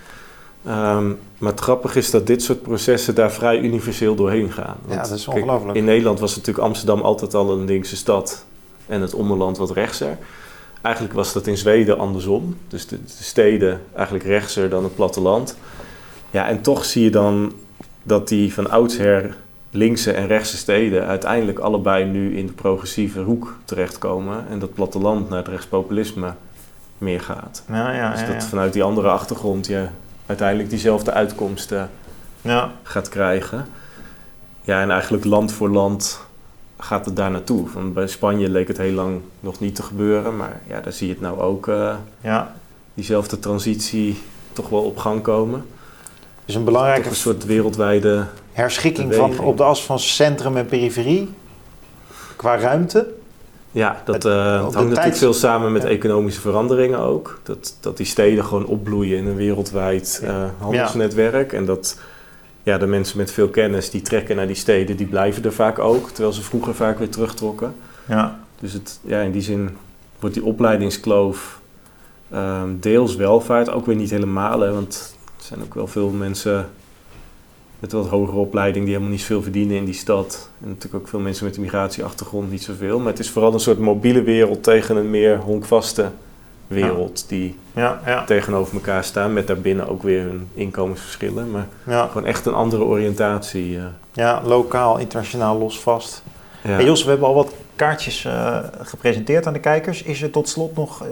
Um, maar het grappige is dat dit soort processen daar vrij universeel doorheen gaan. Want, ja, dat is ongelooflijk. in Nederland was natuurlijk Amsterdam altijd al een linkse stad en het ommeland wat rechtser. Eigenlijk was dat in Zweden andersom. Dus de, de, steden eigenlijk rechtser dan het platteland. Ja, en toch zie je dan dat die van oudsher linkse en rechtse steden uiteindelijk allebei nu in de progressieve hoek terechtkomen. En dat platteland naar het rechtspopulisme meer gaat. Ja, ja, dus dat vanuit die andere achtergrond je uiteindelijk diezelfde uitkomsten gaat krijgen. Ja, en eigenlijk land voor land gaat het daar naartoe. Van bij Spanje leek het heel lang nog niet te gebeuren, maar ja, daar zie je het nou ook. Uh, ja. Diezelfde transitie toch wel op gang komen. Dus een belangrijke. een soort wereldwijde. Herschikking van, op de as van centrum en periferie. Qua ruimte. Ja, dat, uh, hangt natuurlijk veel samen met economische veranderingen ook. Dat, dat die steden gewoon opbloeien in een wereldwijd uh, handelsnetwerk. En dat ja, de mensen met veel kennis die trekken naar die steden, die blijven er vaak ook, terwijl ze vroeger vaak weer terugtrokken. Ja. Dus het, ja, in die zin wordt die opleidingskloof um, deels welvaart, ook weer niet helemaal, hè, want er zijn ook wel veel mensen met wat hogere opleiding die helemaal niet veel verdienen in die stad. En natuurlijk ook veel mensen met een migratieachtergrond niet zoveel. Maar het is vooral een soort mobiele wereld tegen een meer honkvaste wereld die ja, ja. tegenover elkaar staan. Met daarbinnen ook weer hun inkomensverschillen. Maar gewoon echt een andere oriëntatie. Uh. Ja, lokaal, internationaal, los vast. Hey Jos, we hebben al wat kaartjes uh, gepresenteerd aan de kijkers. Is er tot slot nog uh,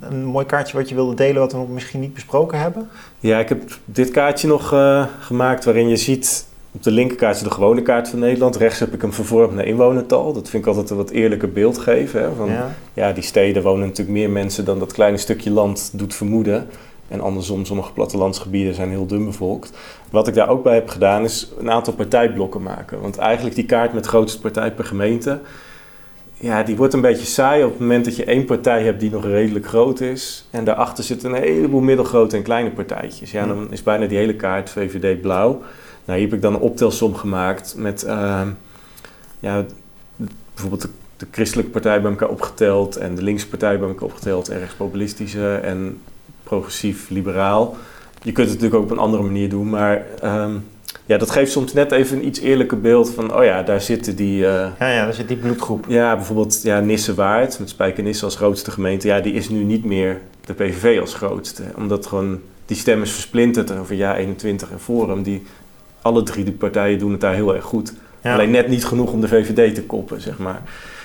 een mooi kaartje wat je wilde delen, wat we nog misschien niet besproken hebben? Ja, ik heb dit kaartje nog uh, gemaakt waarin je ziet op de linkerkaart is de gewone kaart van Nederland. Rechts heb ik hem vervormd naar inwonertal. Dat vind ik altijd een wat eerlijker beeld geven. Hè? Van, ja. ja. die steden wonen natuurlijk meer mensen dan dat kleine stukje land doet vermoeden. En andersom, sommige plattelandsgebieden zijn heel dun bevolkt. Wat ik daar ook bij heb gedaan is een aantal partijblokken maken. Want eigenlijk die kaart met grootste partij per gemeente... Ja, die wordt een beetje saai op het moment dat je één partij hebt die nog redelijk groot is. En daarachter zitten een heleboel middelgrote en kleine partijtjes. Ja, dan is bijna die hele kaart VVD blauw. Nou, hier heb ik dan een optelsom gemaakt met uh, ja, bijvoorbeeld de, de, christelijke partij bij elkaar opgeteld en de linkse partij bij elkaar opgeteld en rechtspopulistische en progressief-liberaal. Je kunt het natuurlijk ook op een andere manier doen, maar um, ja, dat geeft soms net even een iets eerlijker beeld van, oh ja, daar zitten die... Uh, ja, ja, daar zit die bloedgroep. Ja, bijvoorbeeld ja, Nissewaard, met Spijkenisse als grootste gemeente, ja, die is nu niet meer de PVV als grootste. Omdat gewoon die stem is versplinterd over jaar 21 en Forum, die alle drie de partijen doen het daar heel erg goed. Alleen net niet genoeg om de VVD te koppen, zeg maar.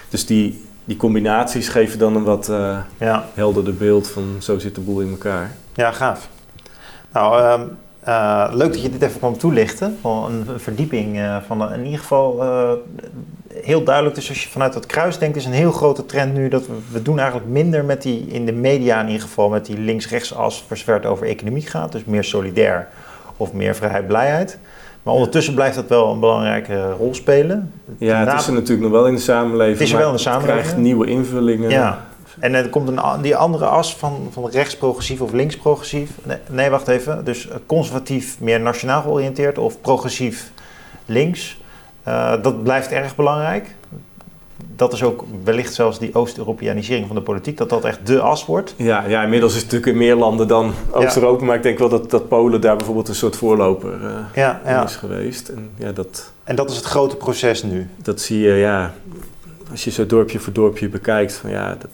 Dus die, die combinaties geven dan een wat uh, ja. helderder beeld van zo zit de boel in elkaar. Ja, gaaf. Nou, uh, uh, leuk dat je dit even kwam toelichten. Een, verdieping uh, van in ieder geval heel duidelijk. Dus als je vanuit dat kruis denkt, is een heel grote trend nu dat we, we doen eigenlijk minder met die, in de media in ieder geval, met die links-rechts as voor zover het over economie gaat. Dus meer solidair of meer vrijheid, blijheid. Maar ondertussen blijft dat wel een belangrijke rol spelen. Ja, het is er natuurlijk nog wel in de samenleving. Het is er wel in de samenleving. Het krijgt nieuwe invullingen. Ja. En er komt een, die andere as van, van rechtsprogressief of linksprogressief. Nee, nee, wacht even. Dus conservatief meer nationaal georiënteerd of progressief links. Uh, dat blijft erg belangrijk dat is ook wellicht zelfs die Oost-Europeanisering van de politiek, dat dat echt de as wordt. Ja, ja inmiddels is het natuurlijk in meer landen dan Oost-Europa, maar ik denk wel dat, dat Polen daar bijvoorbeeld een soort voorloper uh, ja, ja. is geweest. En, ja, dat, en dat is het grote proces nu? Dat zie je, ja, als je zo dorpje voor dorpje bekijkt, van ja, dat,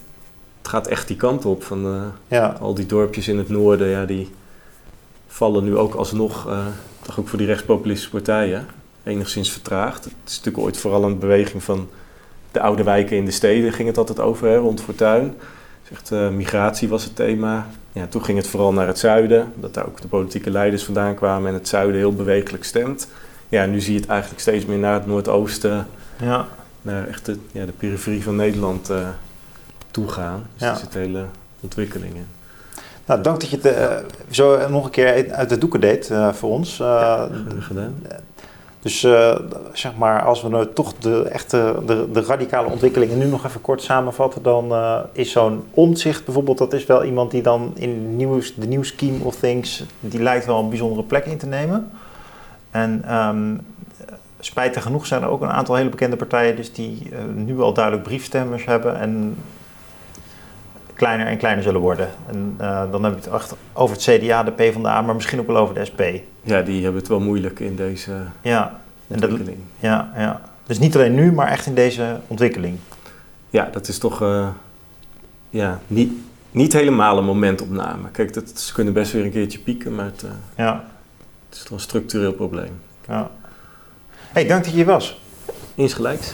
het gaat echt die kant op. Van, Ja, al die dorpjes in het noorden, ja, die vallen nu ook alsnog, eh toch ook voor die rechtspopulistische partijen, enigszins vertraagd. Het is natuurlijk ooit vooral een beweging van de oude wijken in de steden, ging het altijd over, hè, rond Fortuin. Zegt, eh, migratie was het thema. Ja, toen ging het vooral naar het zuiden, dat daar ook de politieke leiders vandaan kwamen en het zuiden heel bewegelijk stemt. Ja, nu zie je het eigenlijk steeds meer naar het noordoosten, ja. naar echt de, ja, de periferie van Nederland eh toe gaan. Dus Ja. er zit hele ontwikkeling in. Nou, dank dat je het eh, zo nog een keer uit de doeken deed voor ons. Gedaan. Dus eh, zeg maar, als we nou toch de echte de, de radicale ontwikkelingen nu nog even kort samenvatten, dan eh, is zo'n omzicht bijvoorbeeld, dat is wel iemand die dan in nieuws, de nieuw scheme of things, die lijkt wel een bijzondere plek in te nemen. En ehm, spijtig genoeg zijn er ook een aantal hele bekende partijen dus die eh, nu al duidelijk briefstemmers hebben en kleiner en kleiner zullen worden. En eh, dan heb je het echt over het CDA, de PvdA, maar misschien ook wel over de SP. Ja, die hebben het wel moeilijk in deze Ja, En dat- ontwikkeling. ja, ja. Dus niet alleen nu, maar echt in deze ontwikkeling. Ja, dat is toch eh, ja, niet, niet helemaal een momentopname. Kijk, dat, ze kunnen best weer een keertje pieken, maar het, eh, Ja, het is toch een structureel probleem. ja. hey, dank dat je hier was. Insgelijks.